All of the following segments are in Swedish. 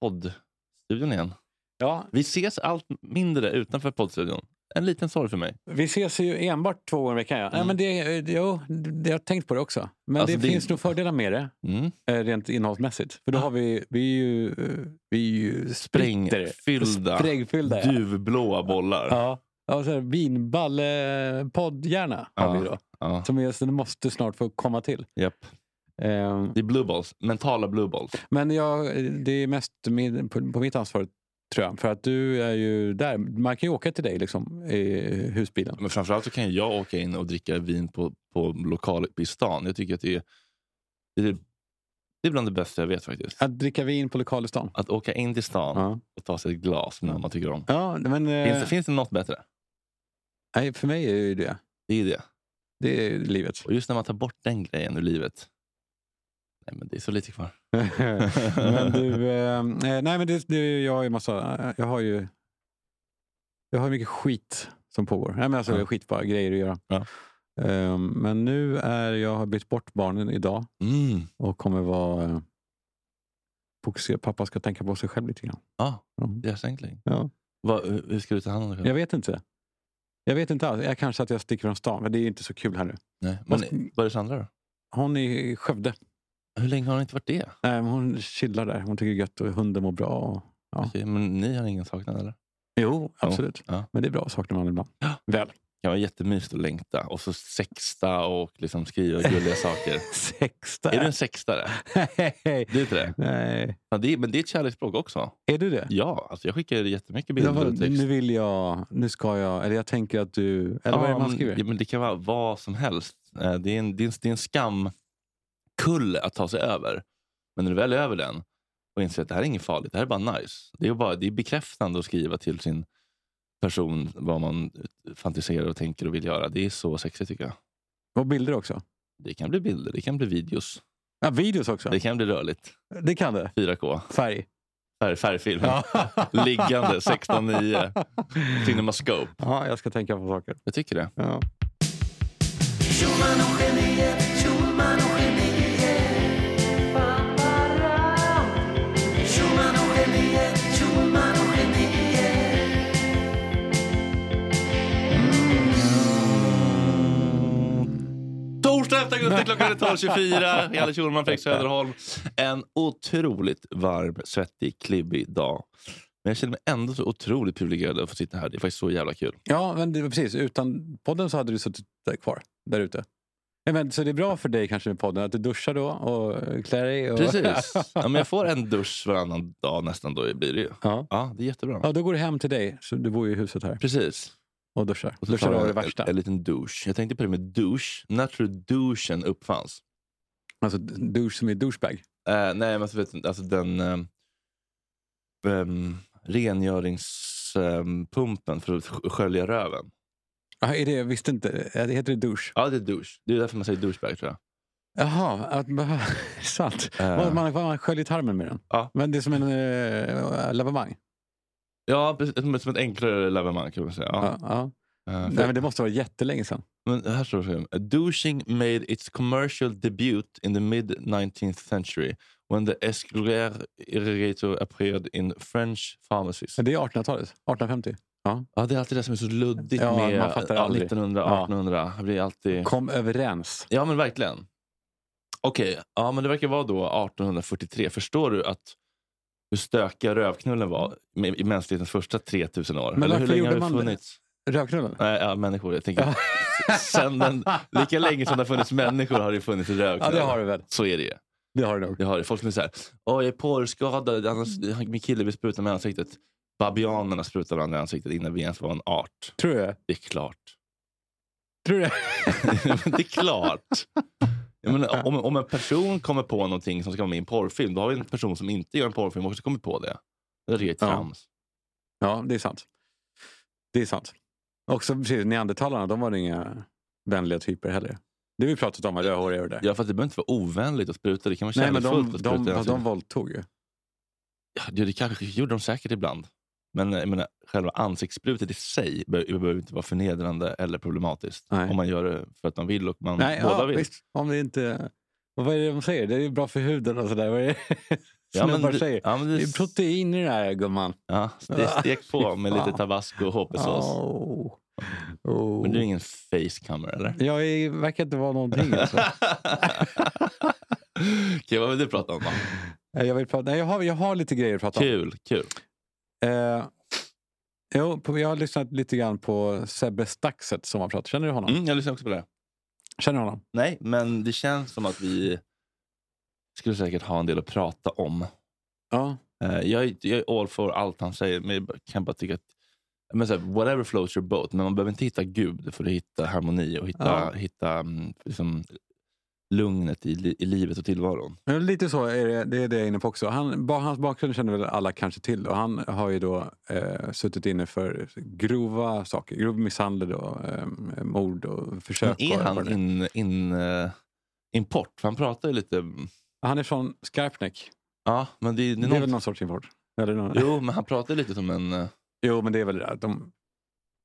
poddstudion igen. Ja, Vi ses allt mindre utanför poddstudion. En liten sorg för mig. vi ses ju enbart två gånger i veckan. Ja. Nej, men det, det, jo, det, jag har tänkt på det också. Men Alltså, det, det- finns nog fördelar med det, Mm. eh, rent innehållsmässigt. För då har vi, vi är ju, eh, vi är ju. Sprängfyllda, Sprängfyllda, ja. duvblåa bollar. Ja, ja så här, vinballe-poddhjärna har Ja. vi då. Som det måste snart få komma till. Japp. Eh, Det är blue balls. Mentala blue balls. men jag, det är mest min, på, på mitt ansvar, tror jag. För att du är ju där. Man kan ju åka till dig liksom, i husbilen. Men framförallt så kan jag åka in och dricka vin på, på lokal i stan. Jag tycker att det är, det är, det är bland det bästa jag vet faktiskt. Att dricka vin på lokal i stan. Att åka in till stan Ja. och ta sig ett glas med någon man tycker om. Ja, men, eh, Finns, det, finns det något bättre? nej, för mig är det ju det. Det är det. Det är livet. Och just när man tar bort den grejen ur livet. Nej, men det är så lite kvar. men du, eh, nej men det, det, jag har ju massa, jag har ju jag har mycket skit som pågår. Nej, men alltså Ja. skitbara grejer att göra. Ja. Eh, men nu är jag har bytt bort barnen idag Mm. och kommer vara eh, fokuserad. Pappa ska tänka på sig själv lite grann. Ja, Ja. hjärsänkling. Ja. Vad, hur ska du ta hand om dig själv? Jag vet inte. Jag vet inte alls. Jag kanske att jag sticker från stan, men det är inte så kul här nu. Nej. Men Vad- var är Sandra då? Hon är i Skövde. Hur länge har hon inte varit det? Nej, men hon chillar där. Hon tycker det är gött och hunden mår bra. Och, ja. Okej, men ni har ingen saknad eller? Jo, absolut. Ja. Men det är bra att sakna varandra ibland. Väl. Vara jättemysigt att längta och så sexta och liksom skriva gulliga saker. Sexta. Är du en sextare? Nej. Du är inte det? Nej. Ja, det är, men det är ett kärleksspråk också. Är du det? Ja, alltså jag skickar jättemycket Ja, bilder vad- och text. nu vill jag, nu ska jag, eller jag tänker att du, eller vad är det man skriver? ja, men det kan vara vad som helst. Eh, Det är en, det är en, det är en skamkulle att ta sig över. Men när du väl är över den och inser att det här är inget farligt, det här är bara nice. Det är, bara, det är bekräftande att skriva till sin person vad man fantiserar och tänker och vill göra. Det är så sexigt tycker jag. Och bilder också? Det kan bli bilder, det kan bli videos, Ja, videos också? det kan bli rörligt. Det kan det? 4K, Färg? färg, färgfilm. Ja. Liggande 16.9. Cinemascope. Ja, jag ska tänka på saker. Jag tycker det. Ja. Augusti klockan är 12.24. Jalle Schulman, Fredrik Söderholm. En otroligt varm, svettig, klibbig dag. Men jag känner mig ändå så otroligt privilegierad att få sitta här. Det är faktiskt så jävla kul. Ja, men det, precis. Utan podden så hade du suttit där kvar, där ute. Nej, men, så det är bra för dig kanske med podden, att du duschar då och klär dig. Och... Precis. Ja, men jag får en dusch varannan dag nästan. Då blir det ju. ja. Ja, det är jättebra. ja, då går du hem till dig, så du bor ju i huset här, Precis. Och duschar. Och duschar jag det värsta. En, en liten douche. Jag tänkte på det med douche. När tror du douchen uppfanns? Alltså douche som är douchebag. Eh, nej, men alltså, vet, alltså den um, um, rengöringspumpen för att sk- skölja röven. Ja, är det, jag visste inte. Det heter det douche? Ja, det är douche. Det är därför man säger douchebag tror jag. Jaha, att, sant. Eh. Man, man, man sköljer tarmen med den. Ja. Men det är som en uh, lavemang. Ja, precis, som ett enklare lavemang kan man säga. Ja. Ja. Ja. För- Nej, men det måste vara jättelänge sedan. Men här står det. Douching made its commercial debut in the mid 19th century when the esculaire irrigator appeared in French pharmacies. Det är 1800-talet. 1850. Ja. Ja, det är alltid det som är så luddigt Ja, med man fattar ja, aldrig. 1900, Ja. 1800. Det blir alltid... Kom överens. Ja, men verkligen. Okej, ja, men det verkar vara då 1843. Förstår du att hur stökiga rövknullen var i mänsklighetens första 3000 år? Men Eller hur länge har det funnits? Rövknullen? Nej, ja, människor. Jag tänker, sen den, lika länge som det har funnits människor har det funnits rövknull. Ja, det har det väl. Så är det ju. Det har det nog. Det har det. Folk som är såhär, åh jag är porrskadad, annars- min kille vill spruta mig i ansiktet. Babianerna sprutar varandra i ansiktet innan vi ens var en art. Tror du det? Det är klart. Tror du det? Det är klart. Menar, om, om en person kommer på någonting som ska vara med i en porrfilm, då har vi en person som inte gör en porrfilm också kommit på det. Det är ett Ja. trams. Ja, det är sant. Det är sant. Också precis, neandertalarna, de var inga vänliga typer heller. Det har vi pratat om, rödhåriga och det där. Ja, för att det behöver inte vara ovänligt att spruta. Det kan vara Nej, men de, de, de, de våldtog ju. Ja, det, det kanske gjorde de säkert ibland. Men jag menar, själva ansiktssprutet i sig be- behöver inte vara förnedrande eller problematiskt. Nej. Om man gör det för att man vill och man Nej, båda ja, vill. visst. Om det inte... Vad är det de säger? Det är ju bra för huden och sådär. Vad är det Ja, men det- säger? ja, men det... det- är protein i det här gumman. Ja, det är stek på med lite tabasco och HP-sås. Oh. Oh. Men du är ingen facecamera eller? Jag är, verkar inte vara någonting. Alltså. Okej, vad vill du prata om då? jag, vill prata, nej, jag, har, jag har lite grejer att prata om. Kul, kul. Eh, jo, på, jag har lyssnat lite grann på Sebbe Staxet som har pratat. Känner du honom? Mm, jag lyssnar också på det. Känner du honom? Nej, men det känns som att vi skulle säkert ha en del att prata om. Ja. Eh, jag, är- jag är all for allt han säger, men jag kan bara tycka att men så här, whatever floats your boat, men man behöver inte hitta Gud för att hitta harmoni och hitta, Ja. hitta mm, liksom, lugnet i, i livet och tillvaron. Men Lite så är det, det är det jag är inne på också. Han, hans bakgrund känner väl alla kanske till. Och han har ju då eh, suttit inne för grova saker. Grov misshandel och eh, mord och försök. Men är han in, in, eh, import? För han pratar ju lite... han är från Skarpnäck. Ja, men det, det är Det är väl någon sorts import? Eller någon, Jo, men han pratar lite som en... eh, Jo, men det är väl det. De,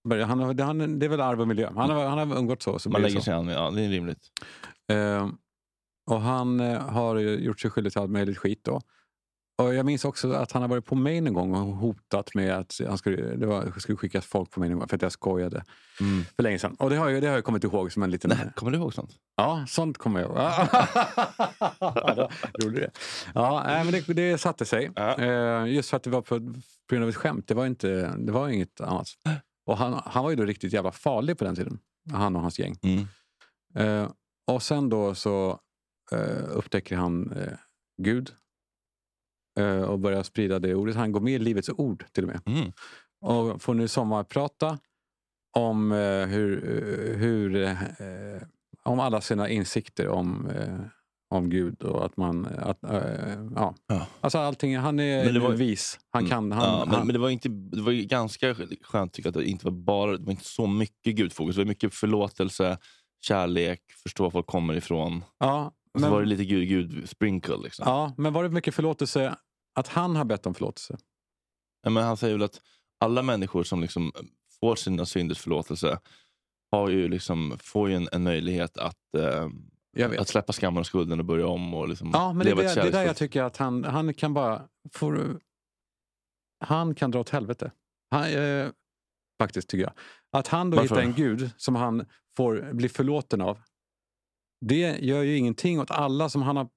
han, har- det- han, det är väl arv och miljö. Han har, han har umgått så. så Man lägger så. sig an. Ja, det är rimligt. Eh, och han eh, har gjort sig skyldig till allt möjligt skit då. Och jag minns också att han har varit på mig en gång och hotat med att han skulle, det var, skulle skickas folk på mig en gång för att jag skojade Mm. för länge sedan. Och det har jag, det har jag kommit ihåg som en liten... Nej, kommer du ihåg sånt? Ja, sånt kommer jag ihåg. ja, gjorde det. Ja, men det, det satte sig. Ja. Eh, just för att det var på, på grund av ett skämt. Det var, inte, det var inget annat. Och han, han var ju då riktigt jävla farlig på den tiden. Han och hans gäng. Mm. Eh, och sen då så eh, upptäcker han eh, Gud. Eh, och börjar sprida det ordet. Han går med i Livets ord till och med. Mm. Och får nu sommarprata om eh, hur, eh, hur om alla sina insikter om, om Gud och att man... Att, eh, ja. Ja. Alltså allting, han är Men det var- vis. Han kan... Han, ja, men, han, men det var, inte, det var ganska skönt tycker jag, att det inte var bara det var inte så mycket gudfokus. Det var mycket förlåtelse, kärlek, förstå var folk kommer ifrån. ja, Och så men, var det lite gud, gud sprinkle. Liksom. ja, men var det mycket förlåtelse att han har bett om förlåtelse? Ja, men han säger väl att alla människor som liksom får sina synders förlåtelse har ju liksom, får ju en, en möjlighet att, eh. Att släppa skammen och skulden och börja om. Och liksom Ja, men det, leva är ett det, det är där jag tycker att han, han kan bara... Får, han kan dra åt helvete. Han, eh, faktiskt, tycker jag. Att han då Varför? hittar en gud som han får bli förlåten av. Det gör ju ingenting åt alla som han har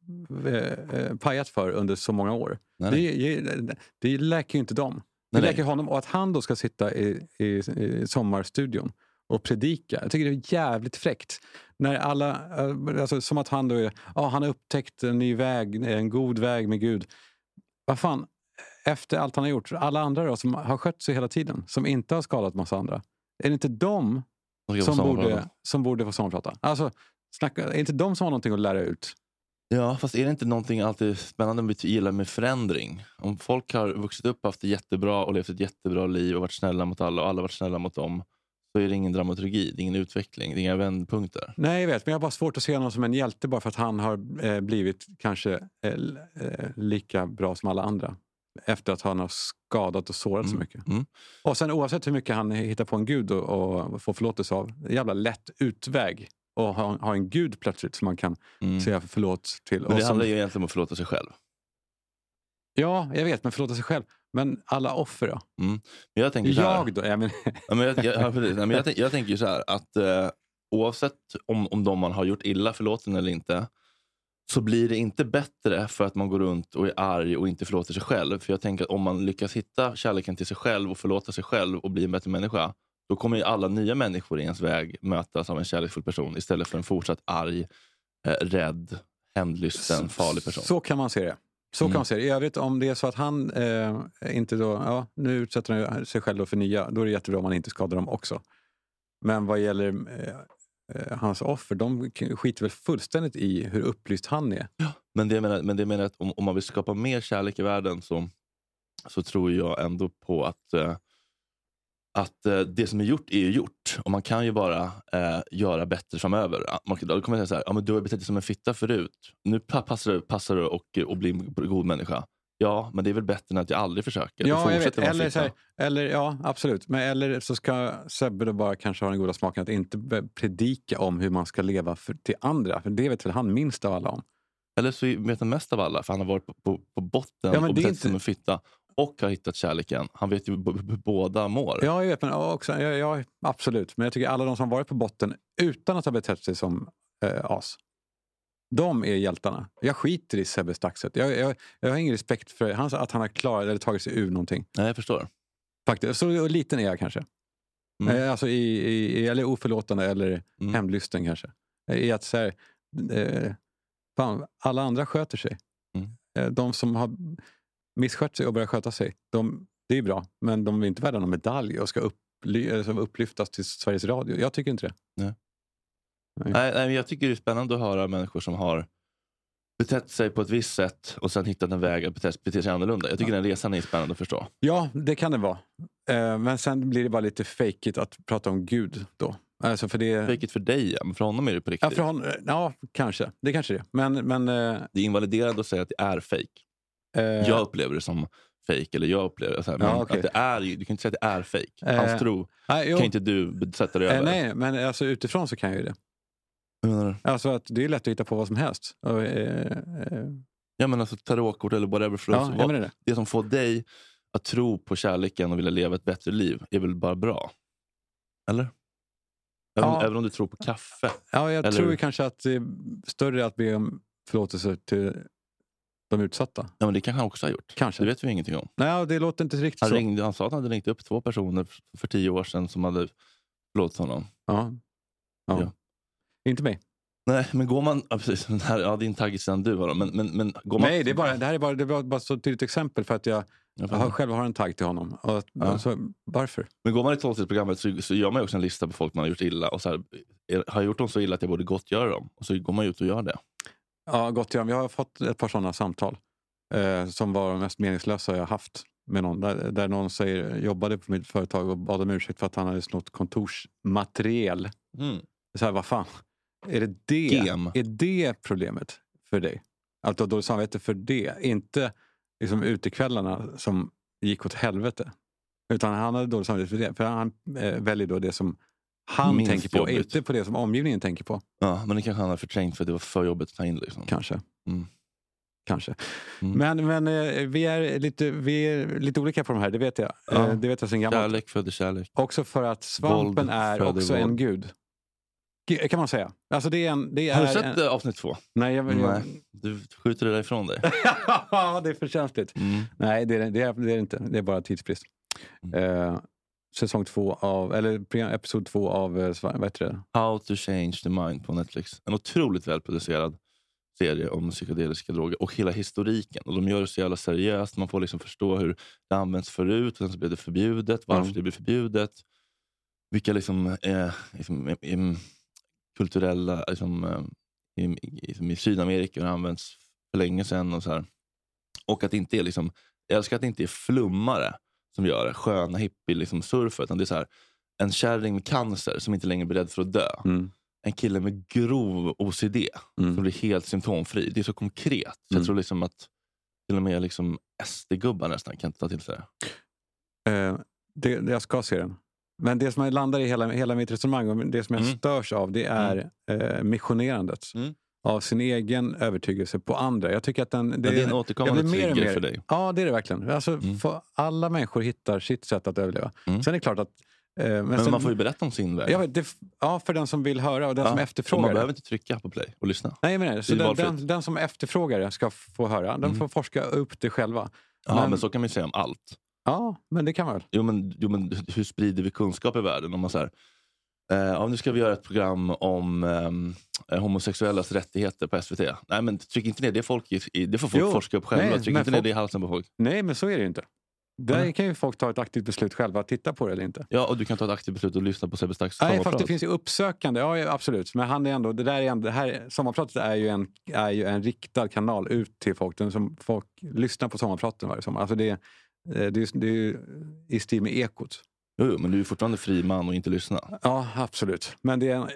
eh, eh, pajat för under så många år. Nej, Det, det, det läker ju inte dem. Det Nej, nej. läker honom. Och att han då ska sitta i, i, i sommarstudion och predika. Jag tycker det är jävligt fräckt. När alla, eh, alltså, som att han då är, ja, han har upptäckt en ny väg, en god väg med Gud. Vad fan, efter allt han har gjort, alla andra då, som har skött sig hela tiden, som inte har skadat massa andra. Är det inte de som borde, som borde få sommarprata? Alltså, snacka, är det inte de som har någonting att lära ut? Ja, fast är det inte någonting alltid spännande med gillar med förändring? Om folk har vuxit upp, haft det jättebra och levt ett jättebra liv och varit snälla mot alla och alla varit snälla mot dem, så är det ingen dramaturgi, det är ingen utveckling, det är inga vändpunkter. Nej, jag vet. Men jag har bara svårt att se honom som en hjälte bara för att han har eh, blivit kanske eh, eh, lika bra som alla andra. Efter att han har skadat och sårat så Mm, mycket. mm. Och sen oavsett hur mycket han hittar på en gud och, och får förlåtelse av, en jävla lätt utväg. Och ha, ha en gud plötsligt som man kan Mm. säga förlåt till. Men det som, handlar ju egentligen om att förlåta sig själv. Ja, jag vet, men förlåta sig själv. Men alla offer då? Men jag tänker så här, Jag då? Ja, men, Ja, men jag, jag, men jag, tänk- jag tänker så här att eh, oavsett om, om de man har gjort illa förlåter en eller inte så blir det inte bättre för att man går runt och är arg och inte förlåter sig själv. För jag tänker att om man lyckas hitta kärleken till sig själv och förlåta sig själv och bli en bättre människa då kommer ju alla nya människor i ens väg mötas av en kärleksfull person istället för en fortsatt arg, eh, rädd, hämndlysten, farlig person. Så kan man se det. Så Mm. kan man se det. I övrigt om det är så att han eh, inte då, ja, nu utsätter han sig själv för nya, då är det jättebra om man inte skadar dem också. Men vad gäller eh, eh, hans offer, de skiter väl fullständigt i hur upplyst han är. Men det jag menar, men det jag menar att om, om man vill skapa mer kärlek i världen så, så tror jag ändå på att, eh, att eh, det som är gjort är ju gjort. Och man kan ju bara eh, göra bättre framöver. Ja, Man, då kommer jag säga så här, ja, men du har betett dig som en fitta förut. Nu pa- passar det, passar och, och bli en god människa. Ja, men det är väl bättre än att jag aldrig försöker. Ja, jag vet. Eller, här, eller, ja, absolut. Men, eller så ska Sebbe då bara kanske ha den goda smaken att inte predika om hur man ska leva för, till andra. För det vet väl han minst av alla om. Eller så vet han mest av alla, för han har varit på, på, på botten Ja, och betett sig som en fitta. Och har hittat kärleken. Han vet ju hur båda mår. Ja, jag vet, men också, ja, ja, absolut. Men jag tycker alla de som varit på botten utan att ha betett sig som eh, as. De är hjältarna. Jag skiter i Sebbe Staxet. Jag, jag, jag har ingen respekt för hans, att han har klarat eller tagit sig ur någonting. Nej, jag förstår. Faktiskt. Så liten är jag kanske. Mm. Eh, alltså i, i, i- eller oförlåtande eller Mm. hämndlysten kanske. Eh, I att så här, eh, fan, alla andra sköter sig. Mm. Eh, de som har misskött sig och börjat sköta sig, de, det är bra. Men de är inte värda någon medalj och ska upply, eh, upplyftas till Sveriges Radio. Jag tycker inte det. Nej, nej, men jag tycker det är spännande att höra människor som har betett sig på ett visst sätt och sen hittat en väg att bete, bete sig annorlunda. Jag tycker den resan är spännande att förstå. Ja, det kan det vara. Eh, men sen blir det bara lite fejkigt att prata om Gud då. Alltså för det... Vilket för dig, ja, men för honom är det på riktigt. Ja, för hon, ja, kanske. Det kanske det är. Men, men eh, Det är invaliderande att säga att det är fake. Eh, Jag upplever det som fake. Eller jag upplever det så här, men Ja, okej. att det är, du kan inte säga att det är fake. Eh, Hans tro nej, kan inte du sätta dig Eh, över. nej, men alltså, utifrån så kan jag ju det. Hur menar du? Alltså att det är lätt att hitta på vad som helst. Och, eh, Ja, men alltså tarotkort eller whatever. För ja, oss. det. det som får dig att tro på kärleken och vilja leva ett bättre liv är väl bara bra? Eller? Även, Ja. även om du tror på kaffe. Ja, jag Eller- tror kanske att det är större att be om förlåtelse till de utsatta. Ja, men det kanske han också har gjort. Kanske. Det vet vi ingenting om. Nej, det låter inte riktigt Han, så. ringde, han sa att han hade ringt upp två personer för tio år sedan som hade förlåtit honom. Ja. Ja. Ja. Inte mig. Nej, men går man... Ja, precis, här, ja, är en taggis sedan du men, men, men går man... Nej, det, är bara, det här är bara, det var bara så tydligt exempel för att jag, Jag jag själv har en tagg till honom. Och, Ja. alltså, varför? Men går man i tolvstegsprogrammet så, så gör man också en lista på folk man har gjort illa. Och så här, är, har jag gjort dem så illa att jag borde gottgöra dem? Och så går man ut och gör det. Ja, gott igen. Jag har fått ett par sådana samtal eh, som var de mest meningslösa jag haft med någon. Där, där någon säger, jobbade på mitt företag och bad om ursäkt för att han hade snott kontorsmateriel. Mm. Så här, vad fan, är det det, Gem. är det problemet för dig? Att du har dåligt samvete för det, inte liksom utekvällarna som gick åt helvete. Utan han hade dåligt samvete för det. För han eh, väljer då det som han Minst tänker på, jobbigt. inte på det som omgivningen tänker på. Ja, men det kanske han har förträngt för att det var för jobbigt att ta in. Liksom. Kanske. Mm. Kanske. Mm. Men, men eh, vi, är lite, vi är lite olika på de här, det vet jag. Ja. Eh, Det vet jag sen gammalt. Kärlek föder kärlek. Också för att svampen Våld är också en våld. gud. G- Kan man säga. Alltså det är en... Det är Har du en, sett eh, avsnitt två? Nej, jag, jag, Nej. Du skjuter det där ifrån dig. Ja, det är för känsligt. Mm. Nej, det är, det, är, det är inte. Det är bara tidsbrist. Mm. Eh, säsong två av, eller episod två av, eh, vad heter det? How to change the mind på Netflix. En otroligt välproducerad serie om psykedeliska droger och hela historiken. Och De gör det så jävla seriöst. Man får liksom förstå hur det används förut, och sen så blev det förbjudet, varför Mm. det blev förbjudet. Vilka liksom, eh, liksom, eh, kulturella... Liksom, eh, i, liksom, I Sydamerika har använts för länge sedan. Och, så här. och att det inte är liksom, jag älskar att det inte är flummare som gör det, sköna hippie liksom, surfer, utan det är så här, en kärring med cancer som inte längre är beredd för att dö Mm. en kille med grov OCD Mm. som blir helt symptomfri. Det är så konkret. Så Mm. Jag tror liksom att till och med liksom SD-gubbar nästan kan ta till sig det. Eh, det, jag ska se den. Men det som jag landar i hela, hela mitt resonemang och det som jag Mm. störs av det är eh, missionerandet. Mm. Av sin egen övertygelse på andra. Jag tycker att den, det, det är en återkommande mer trigger mer- för dig. Ja, det är det verkligen. Alltså, Mm. alla människor hittar sitt sätt att överleva. Mm. Sen är det klart att... Eh, men Men sen, man får ju berätta om sin väg. vet, det, ja, för den som vill höra och den Ja, som efterfrågar Man behöver inte trycka på play och lyssna. Nej, men, nej. Så den, den, den som efterfrågar det ska få höra. Den Mm. får forska upp det själva. Ja, men, Men- så kan man ju säga om allt. Ja, men det kan man väl. Jo men, jo, men hur sprider vi kunskap i världen? Om man så här, eh, ja, nu ska vi göra ett program om eh, homosexuellas rättigheter på SVT. Nej men tryck inte ner det, folk i, det får folk Jo, forska upp själva. nej, tryck inte ner folk- det i halsen på folk. Nej, men så är det ju inte. Där Nej. kan ju folk ta ett aktivt beslut själva att titta på det eller inte. Ja, och du kan ta ett aktivt beslut och lyssna på Sebbe Stax Nej, fast det finns ju uppsökande. Ja, absolut. Men han är ändå, det där är ändå, det här, sommarpratet är ju, en, är ju en riktad kanal ut till folk. Den som folk lyssnar på sommarpraten varje sommar. Alltså det, eh, det, är, det är ju i stil med Ekot. Jo, jo, men du är fortfarande fri man och inte lyssna. Ja, absolut. Men det är,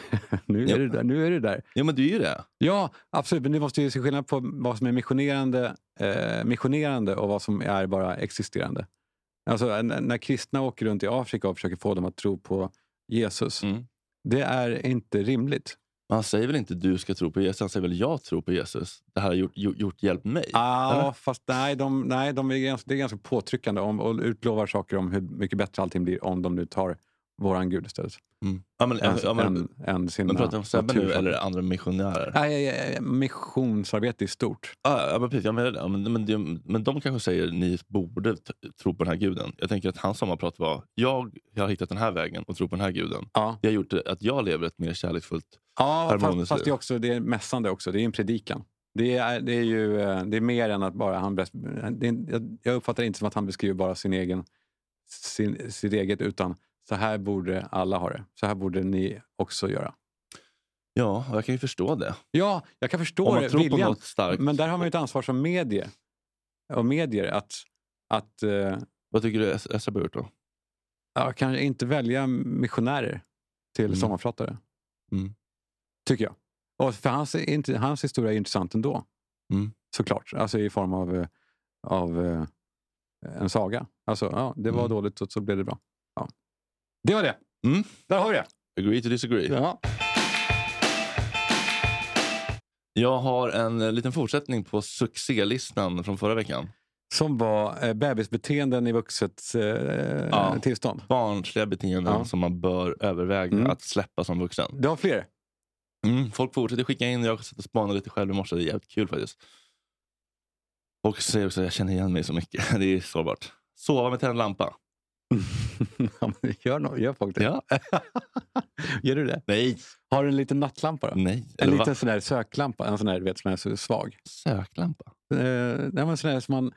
nu, Ja. är det där, nu är det där. Ja men du är ju det. Ja, absolut. Men du måste ju se skillnad på vad som är missionerande, eh, missionerande och vad som är bara existerande. Alltså när kristna åker runt i Afrika och försöker få dem att tro på Jesus. Mm. Det är inte rimligt. Men Han säger väl inte du ska tro på Jesus, han säger väl jag tror på Jesus. Det här har gjort, gjort, gjort hjälpt mig. Ja, Eller? fast nej, de, nej de är ganska, det är ganska påtryckande om, och utlovar saker om hur mycket bättre allting blir om de nu tar våran gud istället. Mm. Ja, men, Än, ja, men, än, än sina men pratar vi om Sebbe nu eller andra missionärer? Nej, nej, nej, missionsarbete i stort. Ja, ja, men precis, jag menar det. Ja, Men, men, det- men de kanske säger ni borde tro på den här guden. Jag tänker att hans sommarprat var jag har hittat den här vägen och tror på den här guden. Ja, Det har gjort det- att jag lever ett mer kärleksfullt... ja fast, Harmoniskt fast det liv. är också det är mässande också. Det är en predikan. Det är, det är ju eh, det är mer än att bara han... Det är, jag- jag uppfattar det inte som att han beskriver bara sin egen, sin, sitt eget utan så här borde alla ha det. Så här borde ni också göra. Ja, jag kan ju förstå det. Ja, jag kan förstå Om man det, tror på viljan. något starkt. Men där har man ju ett ansvar som medie och medier att, att eh, Vad tycker du SAB har gjort då? ja, kanske inte välja missionärer till Mm. sommarpratare. Mm. Tycker jag. Och för hans, hans historia är intressant ändå. Mm. Såklart. Alltså i form av, eh, av eh, en saga. Alltså, ja, det var Mm. dåligt och så blev det bra. Det var det. Mm. Där har vi det. Agree to disagree. Ja. Jag har en eh, liten fortsättning på succélistan från förra veckan. Som var eh, bebisbeteenden i vuxet eh, Ja. tillstånd. Barnsliga beteenden Ja. som man bör överväga Mm. att släppa som vuxen. Du har fler? Mm, folk fortsätter skicka in. Jag suttit och spanat lite själv i morse. Det är jävligt kul faktiskt. Folk säger också jag känner igen mig så mycket. Det är sårbart. Sova med tänd lampa. gör, no- gör folk det? Ja. Gör du det? Nej. Har du en liten nattlampa då? Nej. En liten va? sån där söklampa, en sån där vet, som är så svag. Söklampa? Eh, nej, men sån där som man,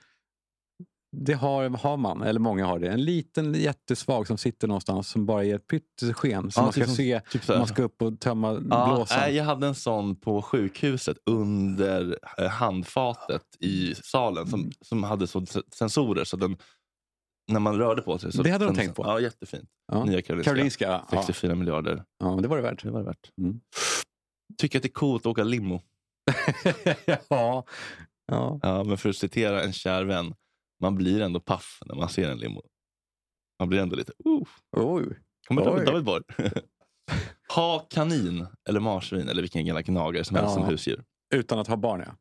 det har, har man, eller många har det. En liten jättesvag som sitter någonstans som bara ger ett pyttesken. Som Ja, man ska typ se typ så man ska upp och tömma Ja, blåsan. nej, jag hade en sån på sjukhuset under eh, handfatet i salen som, som hade så sensorer så den, när man rörde på sig. Så Det hade de tänkt på. Ja, jättefint. Ja. Nya Karolinska. Karolinska, ja. 64 miljarder. ja. Det var det värt. Det var det värt. Mm. Tycker att det är coolt att åka limo. ja. ja. Ja, men för att citera en kär vän. Man blir ändå paff när man ser en limo. Man blir ändå lite... Uh, Oj. kommer. David, David Borg. ha kanin eller marsvin eller vilken jävla gnagare som helst Ja. som husdjur. Utan att ha barn, ja.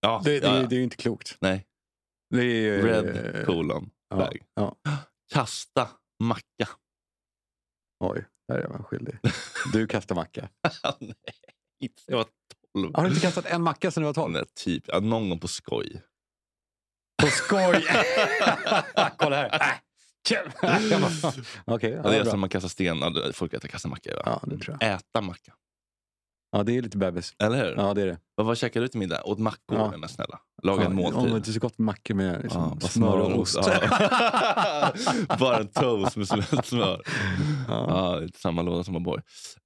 Ja, Det, det, ja, är- ja. det är ju inte klokt. Nej, Det är, red colon. ja. Väg. Ja. Kasta macka. Oj, där är man skyldig. Du kastar macka. Nej, inte sen jag var 12. Har du inte kastat en macka sedan du var 12? Nej, typ, ja, någon gång på skoj. På skoj! Kolla här. Äh, Okej, ja, det är som man kastar sten. Folk äter kasta macka. Va? ja. Äta macka. Ja, det är lite bebis. Eller hur? Ja, det är det. Vad, vad käkar du till middag? Åt mackor, Ja. men snälla. Laga en Ja, måltid. Om det är så gott med mackor med liksom, Ja, bara smör och ost. Ja. Bara en toast med smält smör. Ja. Ja, samma låda som O'boy.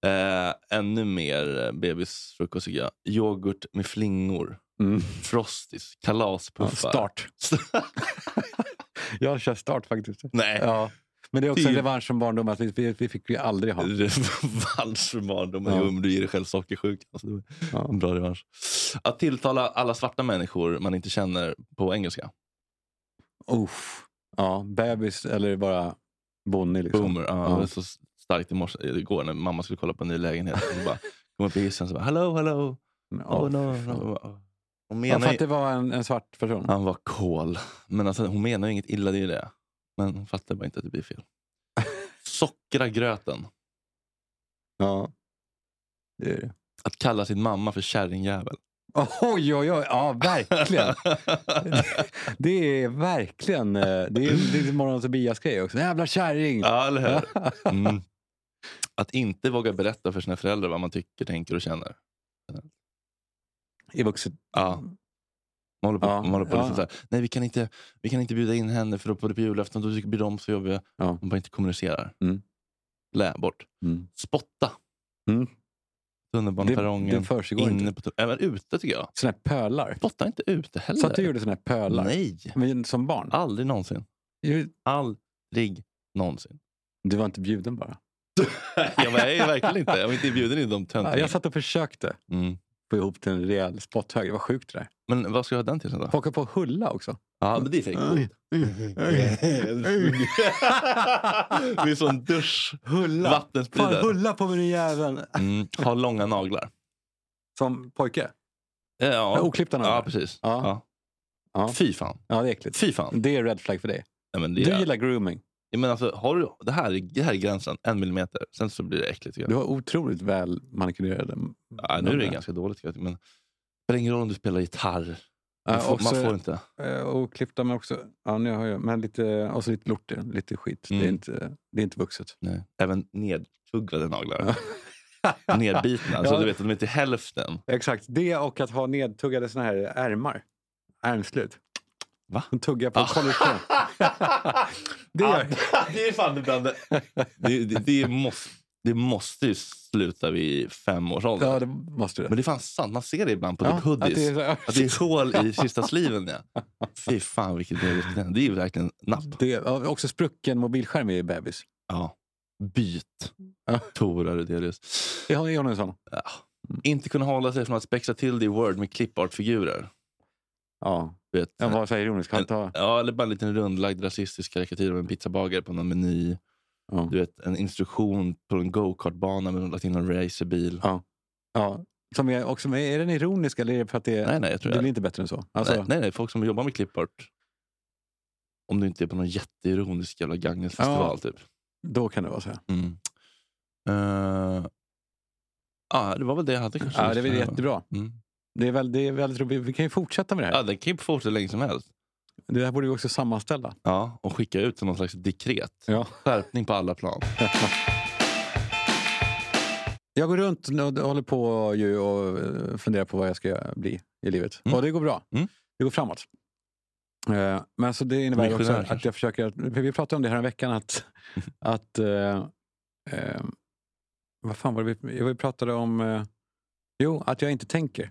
Eh, ännu mer eh, bebisfrukost tycker jag. Yoghurt med flingor. Mm. Frostis. Ja, Kalaspuffar. start. Jag kör start faktiskt. Nej. Ja. Men det är också en Typ. revansch från barndomen. Att vi, vi, fick vi aldrig ha. Revansch för barndomen. Ja. Jo, men du ger dig själv sockersjuka. Alltså, Ja. bra revansch. Att tilltala alla svarta människor man inte känner på engelska. Uff. Ja, bebis eller bara Bonnie. Liksom. Boomer. Ja, Ja. Det var så starkt i morse, igår när mamma skulle kolla på en ny lägenhet. Så bara kom upp i hissen och bara hello, hello. Oh, no, no. Hon Ja, menar för ju, att det var en, en svart person? han var kol. Men alltså, hon menar ju inget illa, det är det. Men hon fattar bara inte att det blir fel. Sockra gröten. Ja. Det är det. Att kalla sin mamma för kärringjävel. Oj, oj, oj. Ja, verkligen. det är verkligen... eh, Det är, det är Morgon och Tobias grej också. Jävla kärring! ja, eller hur? Mm. Att inte våga berätta för sina föräldrar vad man tycker, tänker och känner. I vuxet... Ja. Man håller på, Ja, man håller på ja. liksom så här, Nej, vi kan, inte, vi kan inte bjuda in henne för då på, på julafton då blir de så jobbiga. Ja. Hon bara inte kommunicerar. Mm. Lä bort. Mm. Spotta. Mm. Tunnelbaneperrongen. Det försiggår inne inte. på, även ute tycker jag. Såna här pölar. Spotta inte ute heller. Så att du gjorde såna här pölar? Nej, Men som barn? aldrig någonsin. Aldrig någonsin. Du var inte bjuden bara? jag var jag är verkligen inte. Jag var inte bjuden i de Ja, töntarna. jag satt och försökte Mm. Få ihop till en rejäl spotthög. Det var sjukt det där. Men vad ska jag ha den till sen då? Höll på hulla också. Ja, men det är fake. det är som dusch. Hulla! Fan, Vattenspridare. hulla på mig den jäveln! Mm, ha långa naglar. Som pojke? Ja, Ja, oklippta naglar? Ja, precis. Ja. Ja. Ja. Fy fan. Ja, det är äckligt. Fy fan. Det är red flag för dig. Ja, men det, Du är, gillar grooming. Ja, men alltså, har du, det, här, är- det här är gränsen, en millimeter. Sen så blir det äckligt. Du har otroligt väl manikurerade Ja, nu är det ganska dåligt. jag, Men spelar ingen roll om du spelar gitarr. Man får, också, man får inte. eh, Och klippta men också... Ja, nu har jag... Men lite... Och så lite lortig, lite skit. Det, är Mm. inte, det är inte vuxet. Nej. Även nedtugglade naglar. Nedbitna. Så Ja. du vet, de är till hälften. Exakt. Det och att ha nedtuggade såna här ärmar. Ärmslut. Va? Som tuggar på Ah. det Ja, gör det är fan det bland det, det, det, det, måste, det måste ju sluta vid fem års ålder. Ja, det måste du. Men det är fan sant, man ser det ibland på Ja, typ hoodies. att det är Att det är hål i sista sliven. Ja. Fy fan vilket beteende. Det är ju verkligen napp. Det är också sprucken mobilskärm i bebis. Ja. Byt. Ja. Tora Rudelius. Jag har en sån. Ja. Inte kunna hålla sig från att spexa till det i Word med clipart-figurer. Ja. Vet, Jag var så här ironisk. Han en, tar... ja, eller bara en liten rundlagd rasistisk karikatyr av en pizzabagare på någon meny. Ja. Du vet, en instruktion på en go-kartbana med lagt in en racerbil. Ja. Ja. Som är, också, är den ironisk eller är det för att det, Nej, nej, jag tror det blir inte bättre än så? Alltså, nej, nej, nej, folk som jobbar med clipart. Om du inte är på någon jätteironisk jävla Gagnefestival. Typ. Då kan det vara så. Mm. Eh, ja, det var väl det jag hade kanske. Ja, det är väl jättebra. Mm. Det är, väl, det är väldigt roligt. Vi kan ju fortsätta med det här. Ja, den kan ju fortsätta länge som helst. Det här borde vi också sammanställa. Ja, och skicka ut någon slags dekret. Ja. Skärpning på alla plan. Jag går runt och håller på ju och eh, funderar på vad jag ska bli i livet. Mm. Och det går bra. Mm. Det går framåt. Eh, Men så det innebär också att kanske. jag försöker... för Vi pratade om det här en veckan att... att eh, eh, vad fan var det vi, vi pratade om? Eh, jo, att jag inte tänker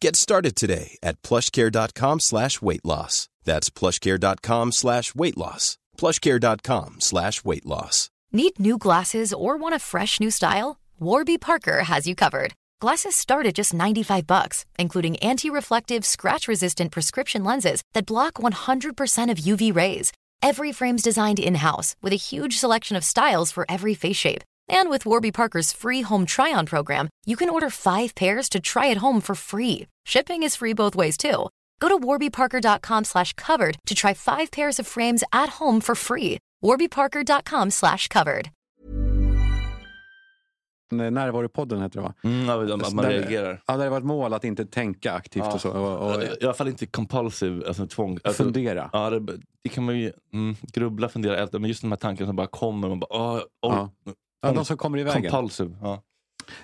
Get started today at plushcare.com slash weight loss. That's plushcare.com slash weight loss. plushcare.com slash weight loss. Need new glasses or want a fresh new style? Warby Parker has you covered. Glasses start at just 95 bucks, including anti-reflective, scratch-resistant prescription lenses that block 100% of UV rays. Every frame's designed in-house with a huge selection of styles for every face shape. And with Warby Parker's free home try-on program, you can order five pairs to try at home for free. Shipping is free both ways too. Go to warbyparker.com slash covered to try five pairs of frames at home for free. warbyparker.com slash covered. Närvaropodden heter det va? Mm, ja, man Där- reagerar. Ja, där det var ett mål att inte tänka aktivt Ja. och så. Och, och, I alla fall inte compulsive, alltså tvång. Alltså, fundera. Ja, det, det kan man ju mm, grubbla, fundera, älta, men just de här tankarna som bara kommer. Man bara, åh, Ja. Ja, de som kommer i vägen. Compulsive. Ja.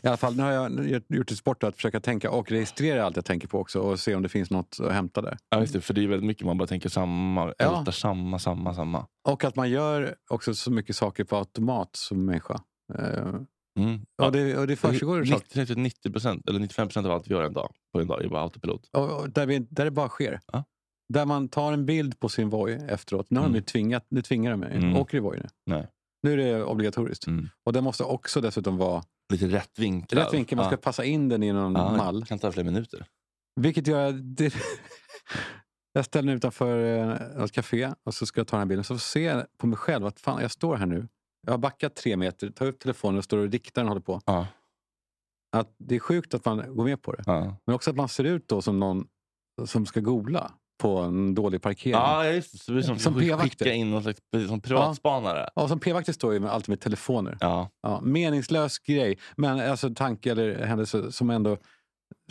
I alla fall, nu har jag gjort ett sport att försöka tänka och registrera allt jag tänker på också och se om det finns något att hämta där. Ja, just det, för det är väldigt mycket man bara tänker samma, Ja. ältar samma, samma, samma. Och att man gör också så mycket saker på automat som människa. Eh, Mm. och, det, och det försiggår saker. 90, 90% eller 95% av allt vi gör en dag, på en dag är bara autopilot. Och, och där, vi, där det bara sker. Ja. Där man tar en bild på sin Voi efteråt. Nu har de Mm. ju tvingat, nu tvingar de mig. Mm. Åker i Voi nu. Nej. Nu är det obligatoriskt. Mm. Och den måste också dessutom vara Lite rätt vinklad. rätt vinkel. Man ska ja. passa in den i någon ja, mall. Det kan ta flera minuter. Vilket gör det, jag ställer mig utanför eh, ett café och så ska jag ta den här bilden. Så ser jag på mig själv att fan, jag står här nu. Jag har backat tre meter, tar upp telefonen och står och riktar den och håller på. Ja. Att det är sjukt att man går med på det. Men också att man ser ut då som någon som ska googla på en dålig parkering. Ja, just det. Som, Som p-vakter. skicka in någon slags som privatspanare. Ja, som p-vakter står ju med, alltid med telefoner. Ja. Ja, meningslös grej, men alltså tanke eller händelse som ändå,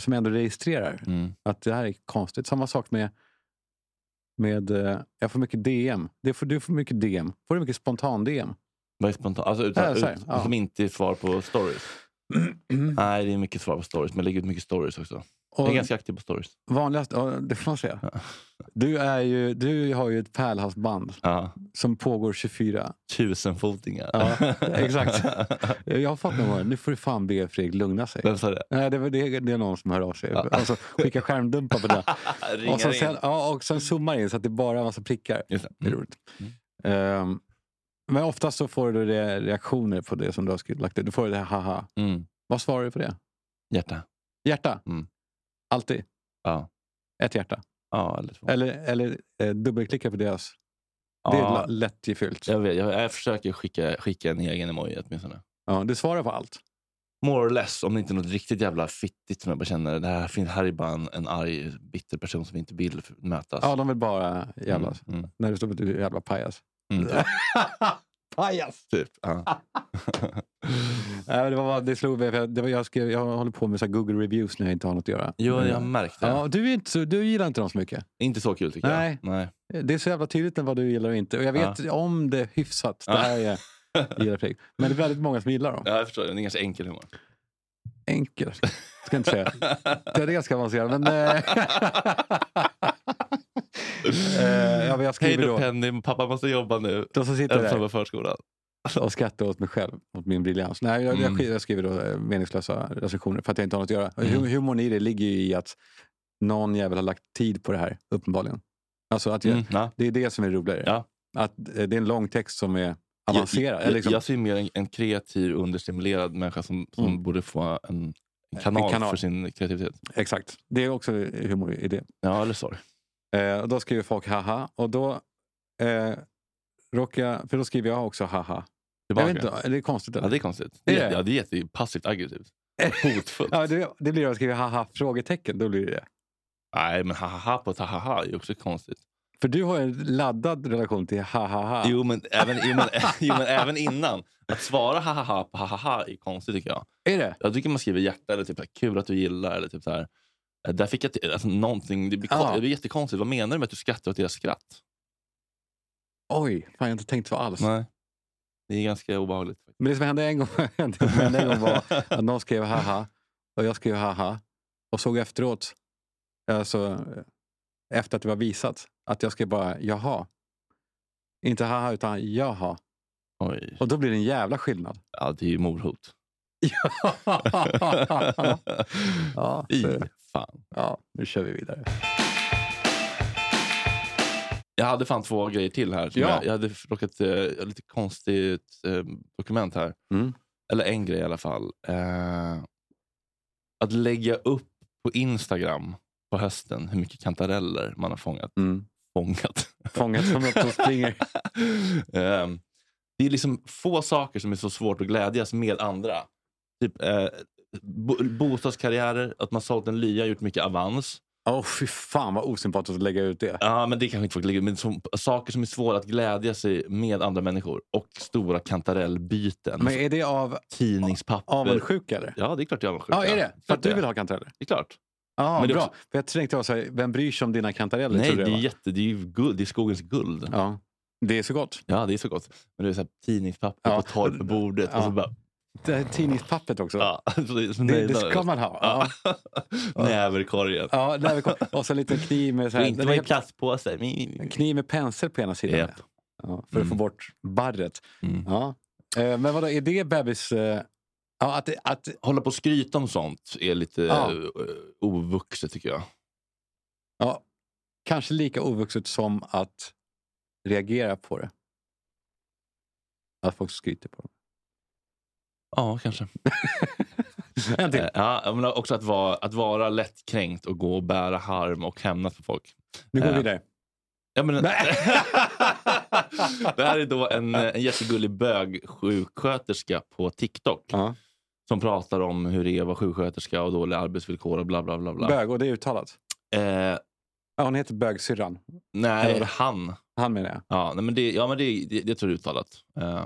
som ändå registrerar. Mm. Att det här är konstigt. Samma sak med, med eh, jag får mycket DM. Det får, du får mycket DM. Får du mycket spontan-DM? Vad är spontant? Alltså utan, Ja, här, ut, ja. Som inte är svar på stories. Nej, det är mycket svar på stories. Men jag lägger ut mycket stories också. Jag är ganska aktiv på stories. vanligast, ja, det får man säga. Du, är ju, du har ju ett pärlhalsband Ja. som pågår 24. Tusenfotingar. Ja, exakt. Jag har fått någon nu får du fan be Fredrik lugna sig. Vem sa det? Nej, det, det, det är någon som hör av sig. Alltså, skickar skärmdumpar på det. Och, så in. sen, ja, och sen zoomar in så att det bara är en massa prickar. Just det. Är Mm. roligt. Ehm, men oftast så får du re- reaktioner på det som du har skrivit, lagt ut. Du får det här haha. Mm. Vad svarar du på det? Hjärta. Hjärta? Mm. Alltid? Ja. Ett hjärta? Ja, eller två. Eller, eller eh, dubbelklicka på deras? Det är ja, lättgefyllt. jag, vet, jag, jag försöker skicka, skicka en egen emoji åtminstone. Ja, du svarar på allt. More or less, om det inte är något riktigt jävla fittigt som jag bara känner, det här, finns- här är bara en, en arg, bitter person som inte vill f- mötas. Ja, de vill bara jävlas. Mm, mm, När det står på du är jävla pajas. mm, pajas! typ. Ja. Nej, det, var, bara- det slog mig. för jag- Det var, jag, skrev, jag håller på med så här Google reviews när jag inte har något att göra. Jo, jag har märkt det. Ja, du, är inte så, du gillar inte dem så mycket. Inte så kul tycker Nej. jag. Nej. Det är så jävla tydligt vad du gillar och inte. Och jag vet om det hyfsat. Det Ja. här är, jag gillar. Men det är väldigt många som gillar dem. Ja, jag förstår. Det är en ganska enkel humor. Enkel. Ska jag inte säga. Det är ganska avancerat. Men, eh, eh, ja, men jag Hej skriver då då. Penny, pappa måste jobba nu. De som sitter Ensam där på förskolan. och skrattar åt mig själv, åt min briljans. Nej, jag, Mm. jag, jag skriver då eh, meningslösa recensioner för att jag inte har något att göra. Mm. Hum- Humorn i det ligger ju i att någon jävel har lagt tid på det här, uppenbarligen. Alltså att jag, Mm, ja. Det är det som är roligare. Ja. Att eh, det är en lång text som är avancerad. Jag, eller jag, liksom, jag ser mer en, en kreativ, understimulerad människa som, som Mm. borde få en, en, kanal kanal. för sin kreativitet. Exakt. Det är också humor i det. Ja, eller sorry. Eh, och då skriver folk haha. Och då eh, råkar jag, för då skriver jag också haha. Jag Tillbaka. vet inte, är det konstigt? Ja, Eller? det är konstigt. Är Det det? är, ja, det är jätte passivt aggressivt. Hotfullt. Ja, det, det blir att skriva haha frågetecken. Då blir det det. Nej, men hahaha på ett hahaha är också konstigt. För du har en laddad relation till hahaha. Jo, men även, jo, men, jo, men även innan. Att svara hahaha på hahaha är konstigt tycker jag. Är det? Jag tycker man skriver hjärta eller typ kul att du gillar. Eller typ så här, där fick jag till, alltså, någonting, det, blir Ja. det blir jättekonstigt. Vad menar du med att du skrattar åt deras skratt? Oj, fan, jag har inte tänkt så alls. Nej. Det är ganska obehagligt. Men det som hände en gång, det hände en gång var att någon skrev haha och jag skrev haha och såg efteråt, alltså, efter att det var visat, att jag skrev bara jaha. Inte haha utan jaha. Oj. Och då blir det en jävla skillnad. Ja, det är ju mordhot. ja, så, fan. ja, nu kör vi vidare. Jag hade fan två grejer till här. Ja. jag, jag hade råkat, eh, lite konstigt eh, dokument här. Mm. Eller en grej i alla fall. Eh, att lägga upp på Instagram på hösten hur mycket kantareller man har fångat. Mm. fångat. Fångat som något som springer. Ehm, det är liksom få saker som är så svårt att glädjas med andra. Typ eh, bo, bostadskarriärer, att man sålt en lya, gjort mycket avans. Åh, fy fan vad osympatiskt att lägga ut det. Ja, men det kanske inte folk lägger ut. Men som, saker som är svåra att glädja sig med andra människor. Och stora kantarellbyten. Men är det av Tidningspapper. avundsjuka eller? Ja, det är klart jag är avundsjuk. Ja, är det? För att du vill ha kantareller? Det är klart. Ja, är bra. också- För jag tänkte vara så här, vem bryr sig om dina kantareller? Nej, det är, jätte, det är guld. Det är skogens guld. Ja, Ja, det är så gott. det är så gott. Men det är så här, tidningspapper Ja. på bordet. Och så Ja. bara, tidningspappret också. ja, så det, Det, ska man ha. Ja. Ja. Näver i korgen. Ja, kom. Och så en liten kniv med, så här, inte vara i plastpåse. kniv med pensel på ena sidan. Japp. Ja, för att få Mm. bort barret. Mm. Ja. Eh, Men vadå, är det bebis... eh, Ja, att, att, Hålla på och skryta om sånt är lite Ja. eh, ovuxet tycker jag. ja, kanske lika ovuxet som att reagera på det. Att folk skryter på det. Ja, kanske. En till. Eh, Ja, men också att vara, att vara lättkränkt och gå och bära harm och hämnas på folk. Nu går vi eh, vidare. Ja, men, det här är då en, en jättegullig bögsjuksköterska på TikTok Ja. som pratar om hur det är att vara sjuksköterska och dåliga arbetsvillkor och bla bla bla. bla. Bög, och det är uttalat. Eh, Ja, hon heter Bögsyrran. nej, Eller- han. Han menar jag. Ja, nej, men det, ja, men det, det, det tror jag är uttalat. Eh,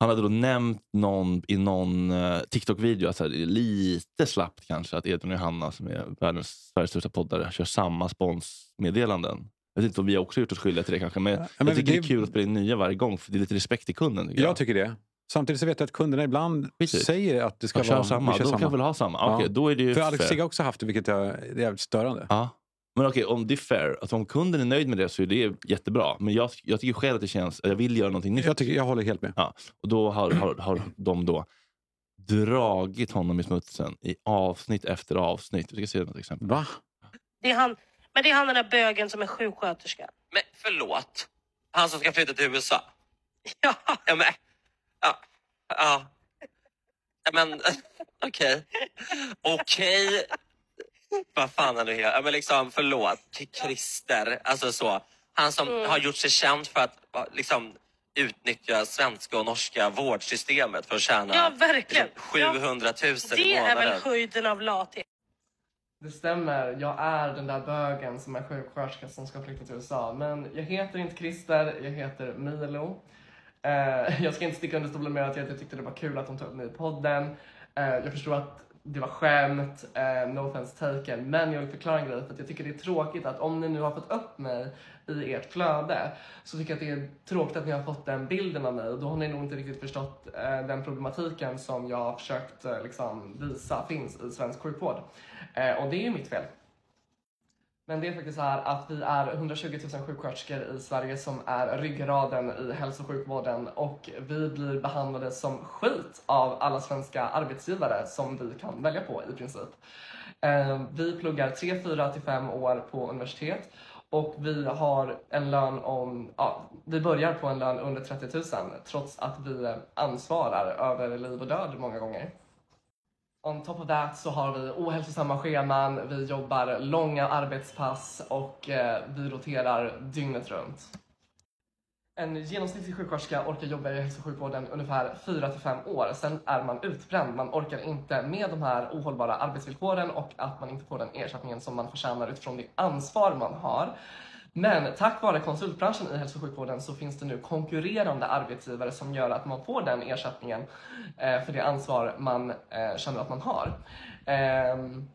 han hade då nämnt någon, i någon eh, TikTok-video, att så här, det är lite slappt kanske, att Edvin och Johanna som är världens Sveriges största poddare kör samma sponsmeddelanden. Jag vet inte om vi också gjort oss skyldiga till det kanske, men, men jag tycker det... det- är kul att spela in nya varje gång, för det är lite respekt till kunden. Tycker jag. Jag tycker det. Samtidigt så vet jag att kunderna ibland Precis. säger att det ska Ja, kör vara... samma, vi då kör kan jag väl ha samma. Ja. Okej, då är det ju För Alex. Sigge har också haft det, vilket är jävligt störande. Ja. Men okej, om det är fair, att om kunden är nöjd med det så är det jättebra. Men jag, jag tycker själv att det känns, jag vill göra någonting nytt. Jag, tycker, jag håller helt med. Ja, och då har, har, har de då dragit honom i smutsen i avsnitt efter avsnitt. Vi ska se något exempel. Va? Det är han, men det är han den där bögen som är sjuksköterska. Men förlåt? Han som ska flytta till USA? Ja, Ja, men... Ja. Ja. Ja, Men okej. Okej. Vad fan här? Ja, men liksom, förlåt. Till Christer. Alltså så. Han som har gjort sig känd för att liksom utnyttja svenska och norska vårdsystemet för att tjäna ja verkligen. liksom, 700 000 Ja, i det är väl månaden. höjden av lathet. Det stämmer, jag är den där bögen som är sjuksköterska som ska flytta till USA. Men jag heter inte Christer, jag heter Milo. Eh, jag ska inte sticka under stolen med att jag tyckte det var kul att de tog upp mig i podden. Eh, jag förstår att det var skämt, eh, no offense taken. Men jag vill förklara en grej för att jag tycker det är tråkigt att om ni nu har fått upp mig i ert flöde så tycker jag att det är tråkigt att ni har fått den bilden av mig och då har ni nog inte riktigt förstått eh, den problematiken som jag har försökt eh, liksom, visa finns i svensk sjukvård. Eh, och det är ju mitt fel. Men det är faktiskt så här att vi är 120 000 sjuksköterskor i Sverige som är ryggraden i hälso och sjukvården och vi blir behandlade som skit av alla svenska arbetsgivare som vi kan välja på i princip. Ehm, vi pluggar 3, 4 till 5 år på universitet och vi har en lön om, ja, vi börjar på en lön under 30 000 trots att vi ansvarar över liv och död många gånger. On top of that så har vi ohälsosamma scheman, vi jobbar långa arbetspass och eh, vi roterar dygnet runt. En genomsnittlig sjuksköterska orkar jobba i hälso och sjukvården ungefär 4-5 år. Sen är man utbränd. Man orkar inte med de här ohållbara arbetsvillkoren och att man inte får den ersättningen som man förtjänar utifrån det ansvar man har. Men tack vare konsultbranschen i hälso och sjukvården så finns det nu konkurrerande arbetsgivare som gör att man får den ersättningen eh, för det ansvar man eh, känner att man har. Ehm,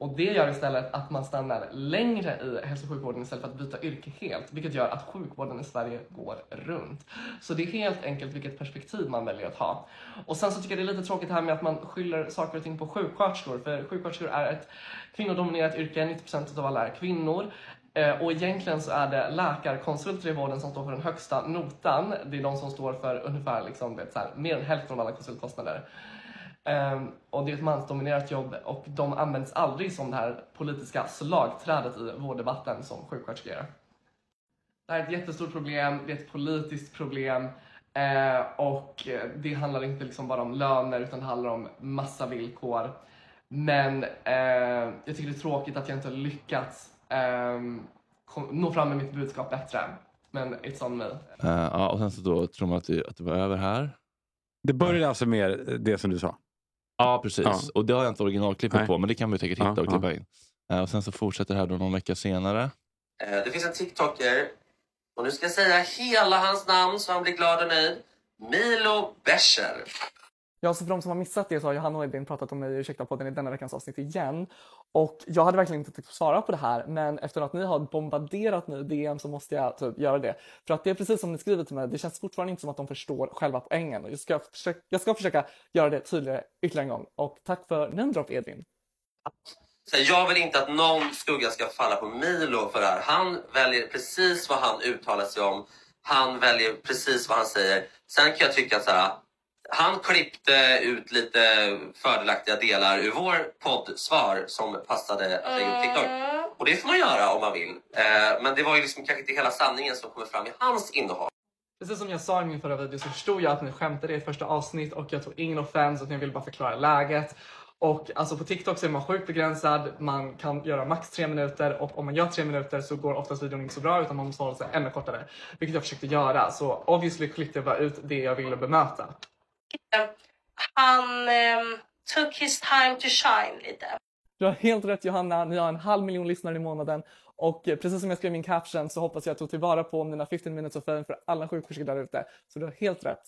och det gör istället att man stannar längre i hälso och sjukvården istället för att byta yrke helt, vilket gör att sjukvården i Sverige går runt. Så det är helt enkelt vilket perspektiv man väljer att ha. Och sen så tycker jag det är lite tråkigt här med att man skyller saker och ting på sjuksköterskor, för sjuksköterskor är ett kvinnodominerat yrke, 90% av alla är kvinnor. Eh, och egentligen så är det läkarkonsulter i vården som står för den högsta notan. Det är de som står för ungefär liksom, vet, så här, mer än hälften av alla konsultkostnader. Um, och det är ett mansdominerat jobb och de används aldrig som det här politiska slagträdet i vårddebatten som sjuksköterskor gör. Det här är ett jättestort problem, det är ett politiskt problem eh, och eh, det handlar inte liksom bara om löner utan det handlar om massa villkor. Men eh, jag tycker det är tråkigt att jag inte har lyckats kom, nå fram med mitt budskap bättre. Men it's on me. Ja, och sen så då tror man att det, att det var över här. Det började alltså med det som du sa? Ja, precis. Ja. Och det har jag inte originalklippet Nej. på, men det kan vi säkert hitta Ja, och klippa ja. in. Eh, och sen så fortsätter det här då någon vecka senare. Eh, Det finns en TikToker, och nu ska jag säga hela hans namn så han blir glad och nöjd. Milo Bescher. Ja, så för de som har missat det så har Johanna och Edvin pratat om mig i Ursäkta podden i denna veckans avsnitt igen. Och jag hade verkligen inte tänkt svara på det här, men efter att ni har bombarderat mig i DM så måste jag typ göra det. För att det är precis som ni skriver till mig, det känns fortfarande inte som att de förstår själva poängen. Och jag ska, försöka, jag ska försöka göra det tydligare ytterligare en gång. Och tack för namedrop Edvin. Så jag vill inte att någon skugga ska falla på Milo för det här. Han väljer precis vad han uttalar sig om. Han väljer precis vad han säger. Sen kan jag tycka att så här, han klippte ut lite fördelaktiga delar ur vår poddsvar som passade att lägga upp TikTok. Och det får man göra om man vill. Eh, men det var ju liksom kanske inte hela sanningen som kommer fram i hans innehåll. Precis som jag sa i min förra video så förstod jag att ni skämtade i första avsnitt och jag tog ingen offense utan jag ville bara förklara läget. Och alltså på TikTok så är man sjukt begränsad, man kan göra max tre minuter och om man gör tre minuter så går oftast videon inte så bra utan man måste hålla sig ännu kortare. Vilket jag försökte göra så obviously klippte jag bara ut det jag ville bemöta. Han ehm, took his time to shine lite. Du har helt rätt Johanna, ni har en halv miljon lyssnare i månaden och eh, precis som jag skrev i min caption så hoppas jag att jag tog tillvara på mina 15 minutes of fame för alla sjuksköterskor där ute. Så du har helt rätt.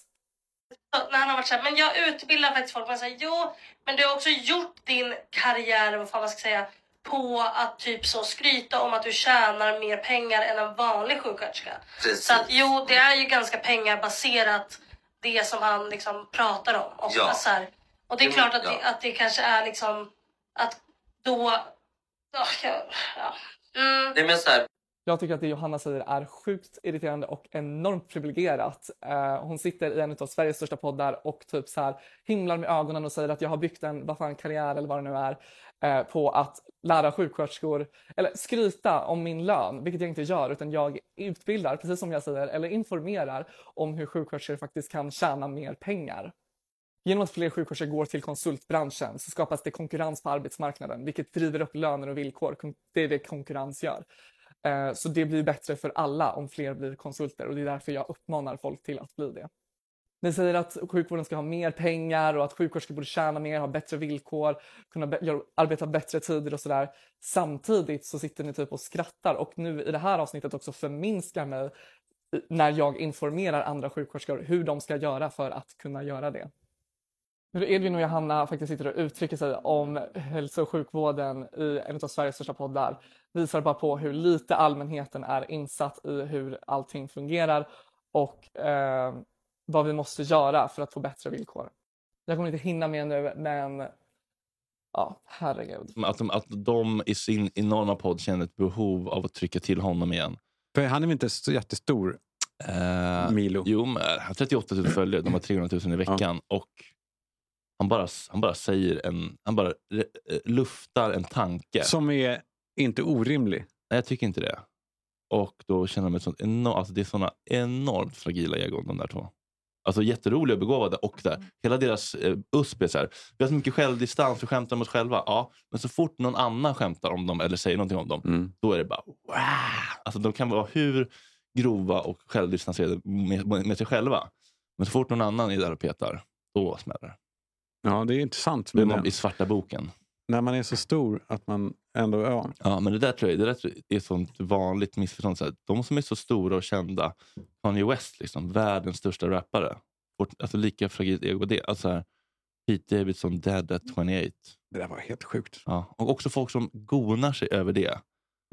Så När han har varit såhär, men jag utbildar faktiskt folk. Man säger jo, men du har också gjort din karriär, vad fan man ska säga, på att typ så skryta om att du tjänar mer pengar än en vanlig sjuksköterska. Precis. Så att jo, det är ju ganska pengabaserat det som han liksom pratar om. Och, Ja. så här, och det är klart att, ja. det, att det kanske är liksom att då... Ja, ja. Mm. Nej, men så här, jag tycker att det Johanna säger är sjukt irriterande och enormt privilegierat. Eh, hon sitter i en av Sveriges största poddar och typ så här himlar med ögonen och säger att jag har byggt en vad fan, karriär eller vad det nu är eh, på att lära sjuksköterskor, eller skryta om min lön, vilket jag inte gör utan jag utbildar, precis som jag säger, eller informerar om hur sjuksköterskor faktiskt kan tjäna mer pengar. Genom att fler sjuksköterskor går till konsultbranschen så skapas det konkurrens på arbetsmarknaden, vilket driver upp löner och villkor. Det är det konkurrens gör. Eh, så det blir bättre för alla om fler blir konsulter och det är därför jag uppmanar folk till att bli det. Ni säger att sjukvården ska ha mer pengar och att sjuksköterskor borde tjäna mer, ha bättre villkor, kunna be- arbeta bättre tider och sådär. Samtidigt så sitter ni typ och skrattar och nu i det här avsnittet också förminskar mig när jag informerar andra sjuksköterskor hur de ska göra för att kunna göra det. Nu Edvin och Johanna faktiskt sitter och uttrycker sig om hälso och sjukvården i en av Sveriges största poddar visar bara på hur lite allmänheten är insatt i hur allting fungerar och eh, vad vi måste göra för att få bättre villkor. Jag kommer inte hinna med nu, men ja, herregud. Att de, att de i sin enorma podd känner ett behov av att trycka till honom igen. För han är väl inte så jättestor, Eh, Milo? Jo, men han har 38 000 följare. De har 300 000 i veckan. Och han bara, han bara säger en... Han bara eh, luftar en tanke. Som är inte orimlig. Nej, jag tycker inte det. Och då känner de ett sånt enormt... Alltså det är såna enormt fragila egon, de där två. Alltså jätteroliga och begåvade. Och där, hela deras eh, USP är så här. Vi har så mycket självdistans, vi skämtar om oss själva. Ja, men så fort någon annan skämtar om dem eller säger någonting om dem, Mm. då är det bara wow! Alltså de kan vara hur grova och självdistanserade med, med sig själva. Men så fort någon annan är där och petar, då smäller det. Ja, det är intressant. Då är Men, man i svarta boken. När man är så stor att man ändå... Ja, Ja, men det där tror jag, det där tror jag är ett sånt vanligt missförstånd. Så här, de som är så stora och kända, Kanye West, liksom, världens största rappare. Vårt, alltså lika fragilt ego det. Alltså, så här, Pete Davidson dead at 28. det där var helt sjukt. Ja. Och också folk som gonar sig över det.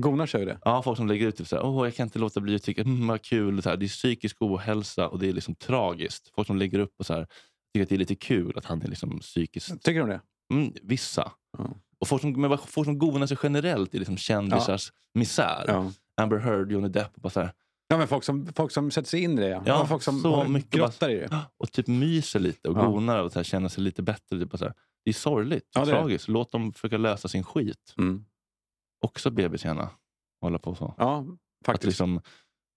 Gonar sig det. Ja, folk som lägger ut typ så här, Åh, jag kan inte låta bli att tycka mm, vad kul. Så här, det är psykisk ohälsa och det är liksom tragiskt. Folk som lägger upp och så här, tycker att det är lite kul att han är liksom psykiskt... Tycker du det? Mm, vissa. Ja. Och folk som, men folk som gonar sig generellt i liksom kändisars misär. Ja. Amber Heard, Johnny Depp. Och, bara så här, Ja, men folk som, folk som sätter sig in i det. Ja. Ja, folk som så mycket grottar i det. och typ myser lite och Ja. gonar och så här, känner sig lite bättre. Typ, så här. Det är sorgligt, Ja, det är tragiskt. Låt dem försöka lösa sin skit. Mm. Också bebis gärna. Hålla på så. Ja, Att faktiskt. liksom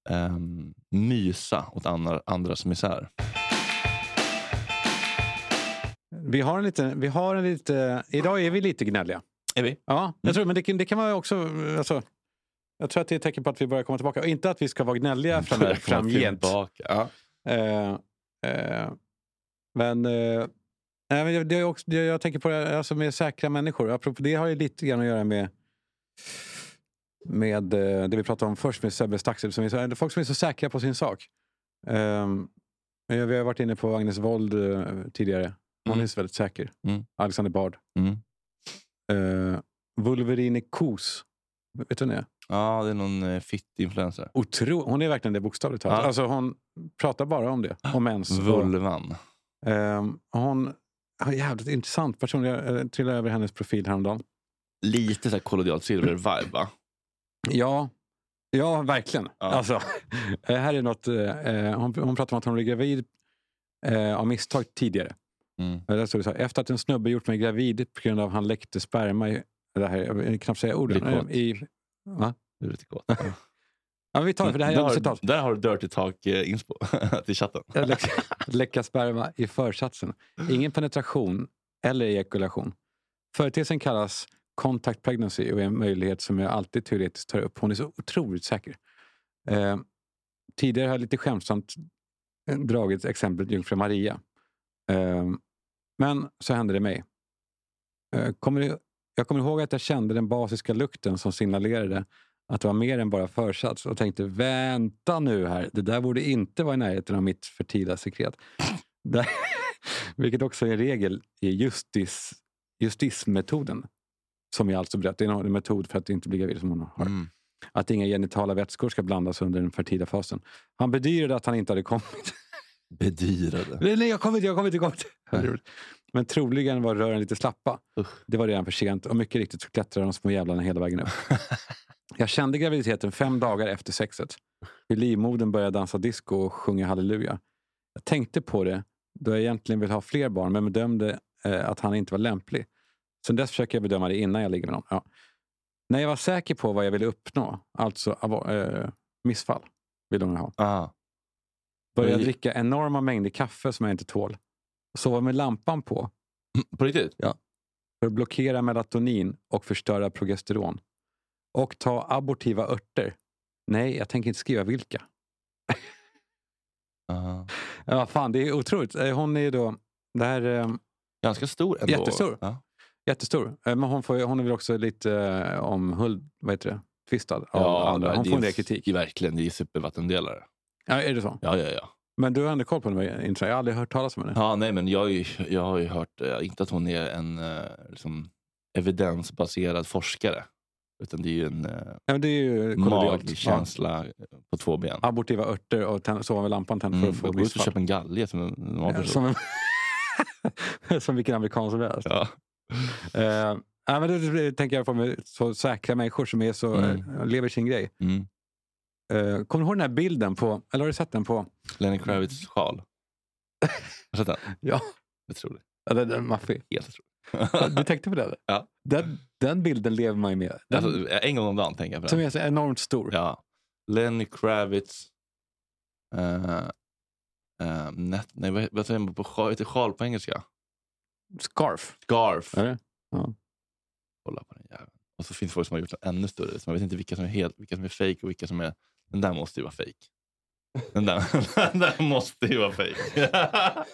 ehm, mysa åt andra, andras misär. Vi har en lite, vi har en lite... Idag är vi lite gnälliga. Är vi? Ja, jag tror, men det, kan- det kan vara också... Alltså, jag tror att det är ett tecken på att vi börjar komma tillbaka. Och inte att vi ska vara gnälliga framöver, Börjar komma framgent. Ja. Eh, eh, men eh, det är också, det jag tänker på det, alltså med säkra människor. Apropå det har ju lite grann att göra med med eh, det vi pratade om först med Sebbe Staxel. Som är folk som är så säkra på sin sak. Um, vi har varit inne på Agnes Wold eh, tidigare. Hon Mm. är så väldigt säker. Mm. Alexander Bard. Uh, Wolverine Kos. Vet du vem det är? Ja, det är någon uh, fit-influencer. Otro, hon är verkligen det bokstavligt talat. Ja. Alltså hon pratar bara om det. Om mens. och- Vulvan. Ehm, hon har en jävligt intressant person. Jag eh, trillade över hennes profil häromdagen. Lite så här kollodialt silver-vibe va? Ja, ja verkligen. Ja. Alltså, eh, här är något, eh, hon, hon pratar om att hon blev gravid eh, av misstag tidigare. Mm. Där står det så här, Efter att en snubbe gjort mig gravid på grund av att han läckte sperma i... Det här, jag vill knappt säga orden. I, va? Du är lite kåt. Ja, vi tar det, för det här är där, har, citat. där har du Dirty Talk eh, till chatten. Läcka, läcka sperma i försatsen. Ingen penetration eller ejakulation. Företeelsen kallas contact pregnancy och är en möjlighet som jag alltid teoretiskt tar upp. Hon är så otroligt säker. Eh, tidigare har jag lite skämtsamt eh, dragit exemplet Jungfru Maria. Eh, men så hände det mig. Eh, kommer, du- jag kommer ihåg att jag kände den basiska lukten som signalerade att det var mer än bara försats och tänkte vänta nu här, det där borde inte vara i närheten av mitt fertila sekret. Där, vilket också är en regel i justis, justismetoden. Som jag alltså berättar, det är en metod för att inte bli gravid som hon har. Mm. Att inga genitala vätskor ska blandas under den fertila fasen. Han bedyrade att han inte hade kommit. Bedyrade. Nej, nej, jag har kommit, jag. Ja, det är roligt. Men troligen var rören lite slappa. Usch. Det var redan för sent och mycket riktigt så klättrade de små jävlarna hela vägen upp. Jag kände graviditeten fem dagar efter sexet. Hur livmodern började dansa disco och sjunga halleluja. Jag tänkte på det då jag egentligen vill ha fler barn men bedömde eh, att han inte var lämplig. Sen dess försöker jag bedöma det innan jag ligger med någon. Ja. När jag var säker på vad jag ville uppnå, alltså eh, missfall, ville hon ha. Ah. Oj. dricka enorma mängder kaffe som jag inte tål. Sova med lampan på På riktigt? för att blockera melatonin och förstöra progesteron. Och ta abortiva örter. Nej, jag tänker inte skriva vilka. Ah. Ja, fan, det är otroligt. Eh, Hon är ju då... Det här, eh, Ganska stor ändå. Jättestor. Ja. jättestor. Eh, Men hon, får, hon är väl också lite eh, omhuld, vad heter det? tvistad av Ja, andra. Hon det får en del kritik. Verkligen, det är supervattendelare. Ja, är det så? Ja, ja, ja. Men du har ändå koll på henne? Jag har aldrig hört talas om henne. Ja, nej, men jag, har ju- jag har ju hört, eh, inte att hon är en eh, liksom, evidensbaserad forskare. Utan det är ju en eh, Ja, det är ju magkänsla på två ben. Ja. Abortiva örter och sova med lampan tänd för Mm, att få gå ut och missfall. köpa en galge som en Ja, som, en, som vilken amerikan som helst. Ja. Eh, ja, men då, då tänker jag på med så säkra människor som är så, Mm. lever sin grej. Mm. Eh, kommer du ihåg den här bilden på, eller har du sett den på? Lenny Kravitz sjal. Har du sett den? Ja, det. ja den, den maffig. Helt otroligt. Du tänkte på det? eller? Ja. Den, den bilden lever man ju med. Den, Alltså, en gång om dagen tänker jag på som den. är så enormt stor. Ja. Lenny Kravitz. Uh, uh, net, nej, vad, vad säger man på sjal, sjal på engelska? Scarf. Scarf. Är det? Ja. Kolla på den jäveln. Och så finns det folk som har gjort den ännu större. Så man vet inte vilka som är helt, vilka som är fake och vilka som är... Den där måste ju vara fake. Den där, den där måste ju vara.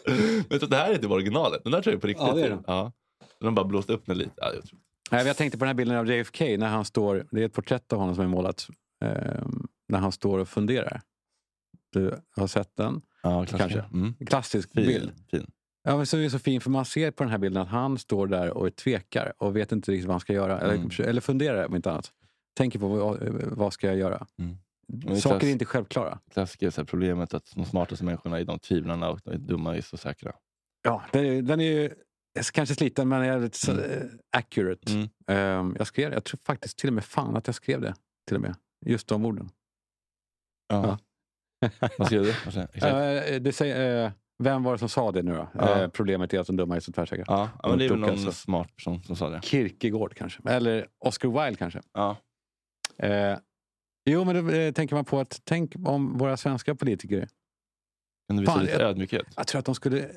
Men så det här är inte originalet. Den där tror jag är på riktigt. Ja, det är den. Ja. De har bara blåst upp den lite. Ja, jag tror. Nej, jag tänkte på den här bilden av JFK när han står, det är ett porträtt av honom som är målat, eh, när han står och funderar. Du har sett den? Ja, Kanske. Mm. Klassisk Fin. bild. fin. Ja, men så är det så fin, för man ser på den här bilden att han står där och tvekar och vet inte riktigt vad han ska göra. Eller, Mm. eller funderar om inte annat. Tänker på vad, vad ska jag göra? Mm. Saker klass- är inte självklara. Klassiker, så här, problemet att de smartaste människorna är de tvivlarna och de dumma är så säkra. Ja, den är, den är ju kanske sliten men är lite så, eh, accurate. Mm. Ehm, jag skrev. Jag tror faktiskt till och med fan att jag skrev det. Till och med. Just de orden. Ja. Vad skrev du? Eh, det säger, eh, vem var det som sa det nu då? Ja. Eh, problemet är att de dumma är så tvärsäkra. Ja, ja, men det är väl någon alltså. smart person som sa det. Kierkegaard kanske. Eller Oscar Wilde kanske. Ja. Jo, men då eh, tänker man på att tänk om våra svenska politiker. Kan du visa Fan, lite jag- ödmjukhet? Jag tror att de skulle...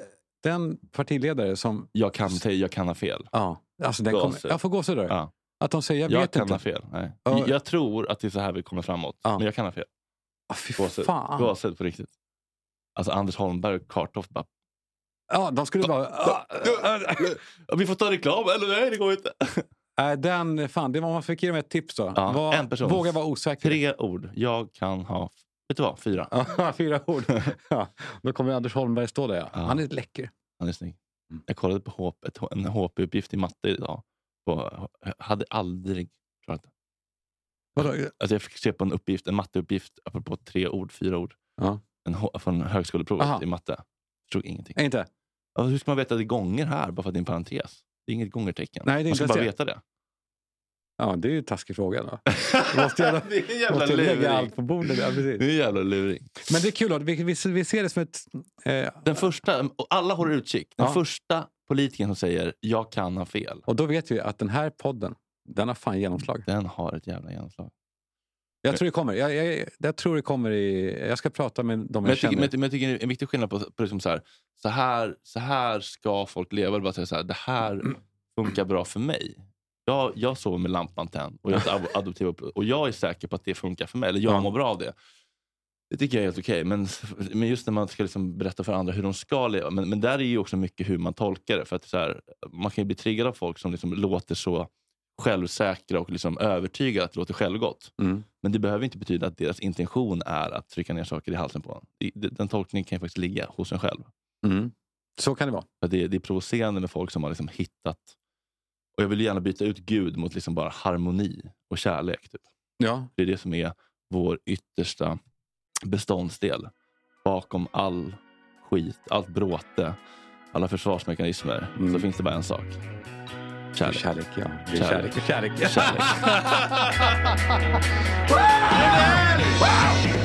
Den partiledare som... Jag kan, säg, jag kan ha fel. Ja, alltså den kommer, Gåshud. jag får gåshud där. Ja. Att de säger, jag, Jag, vet kan inte. ha fel. Nej. Ja. Jag tror att det är så här vi kommer framåt. Ja. Men jag kan ha fel. Ah, fy Gåshud. fan. Gåshud på riktigt. Alltså Anders Holmberg och Kartoff bara... Ja, de skulle bara... Ah, ah, ah. Vi får ta reklam, eller nej det går inte. Äh, den, fan, det var, man fick ge dem ett tips då. Ja, Var, en person. Våga vara osäker. Tre ord. Jag kan ha... Vet du vad? Fyra. Fyra ord. ja, då kommer Anders Holmberg stå där. Ja. Ja. Han är läcker. Han är snygg. Mm. Jag kollade på HP, en HP-uppgift i matte idag. På, jag hade aldrig klarat det. Vadå? Alltså jag fick se på en uppgift, en matteuppgift, apropå tre ord, fyra ord. Ja. En, från högskoleprovet Aha. i matte. Förstod ingenting. Inte? Ja, hur ska man veta att det är gånger här, bara för att det är en parentes? Det är inget gångertecken. Nej, det är man ska bara veta det. Ja, det är ju en taskig fråga. Då. Du måste, gärna, det är en jävla måste lägga luring. allt på bordet. Ja, precis. Det är en jävla luring. Men det är kul. Då. Vi, vi, vi ser det som ett... Eh, Den första, och alla håller utkik. Den Ja. första politikern som säger jag kan ha fel. och då vet vi att den här podden, den har fan genomslag. Den har ett jävla genomslag. Jag tror det kommer. Jag, jag, jag tror det kommer i... Jag ska prata med de Men jag jag, tycker, känner. men, men jag tycker det är en viktig skillnad på, på liksom så, här, så, här, så här ska folk leva. Bara säga så här, det här funkar bra för mig. Jag, jag sover med lampan tänd och jag ad- adoptiv och jag är säker på att det funkar för mig. Eller jag Ja. mår bra av det. Det tycker jag är helt okej. Men, men just när man ska liksom berätta för andra hur de ska leva. Men, men där är ju också mycket hur man tolkar det. För att så här, man kan ju bli triggad av folk som liksom låter så självsäkra och liksom övertygade att det låter självgott. Mm. Men det behöver inte betyda att deras intention är att trycka ner saker i halsen på en. Den tolkningen kan ju faktiskt ligga hos en själv. Mm. Så kan det vara. För det, det är provocerande med folk som har liksom hittat... Och Jag vill gärna byta ut Gud mot liksom bara harmoni och kärlek. Typ. Ja. Det är det som är vår yttersta beståndsdel. Bakom all skit, allt bråte, alla försvarsmekanismer Mm. så finns det bara en sak. Kärlek. Kärlek, ja. Det är kärlek. Kärlek. Kärlek. Kärlek.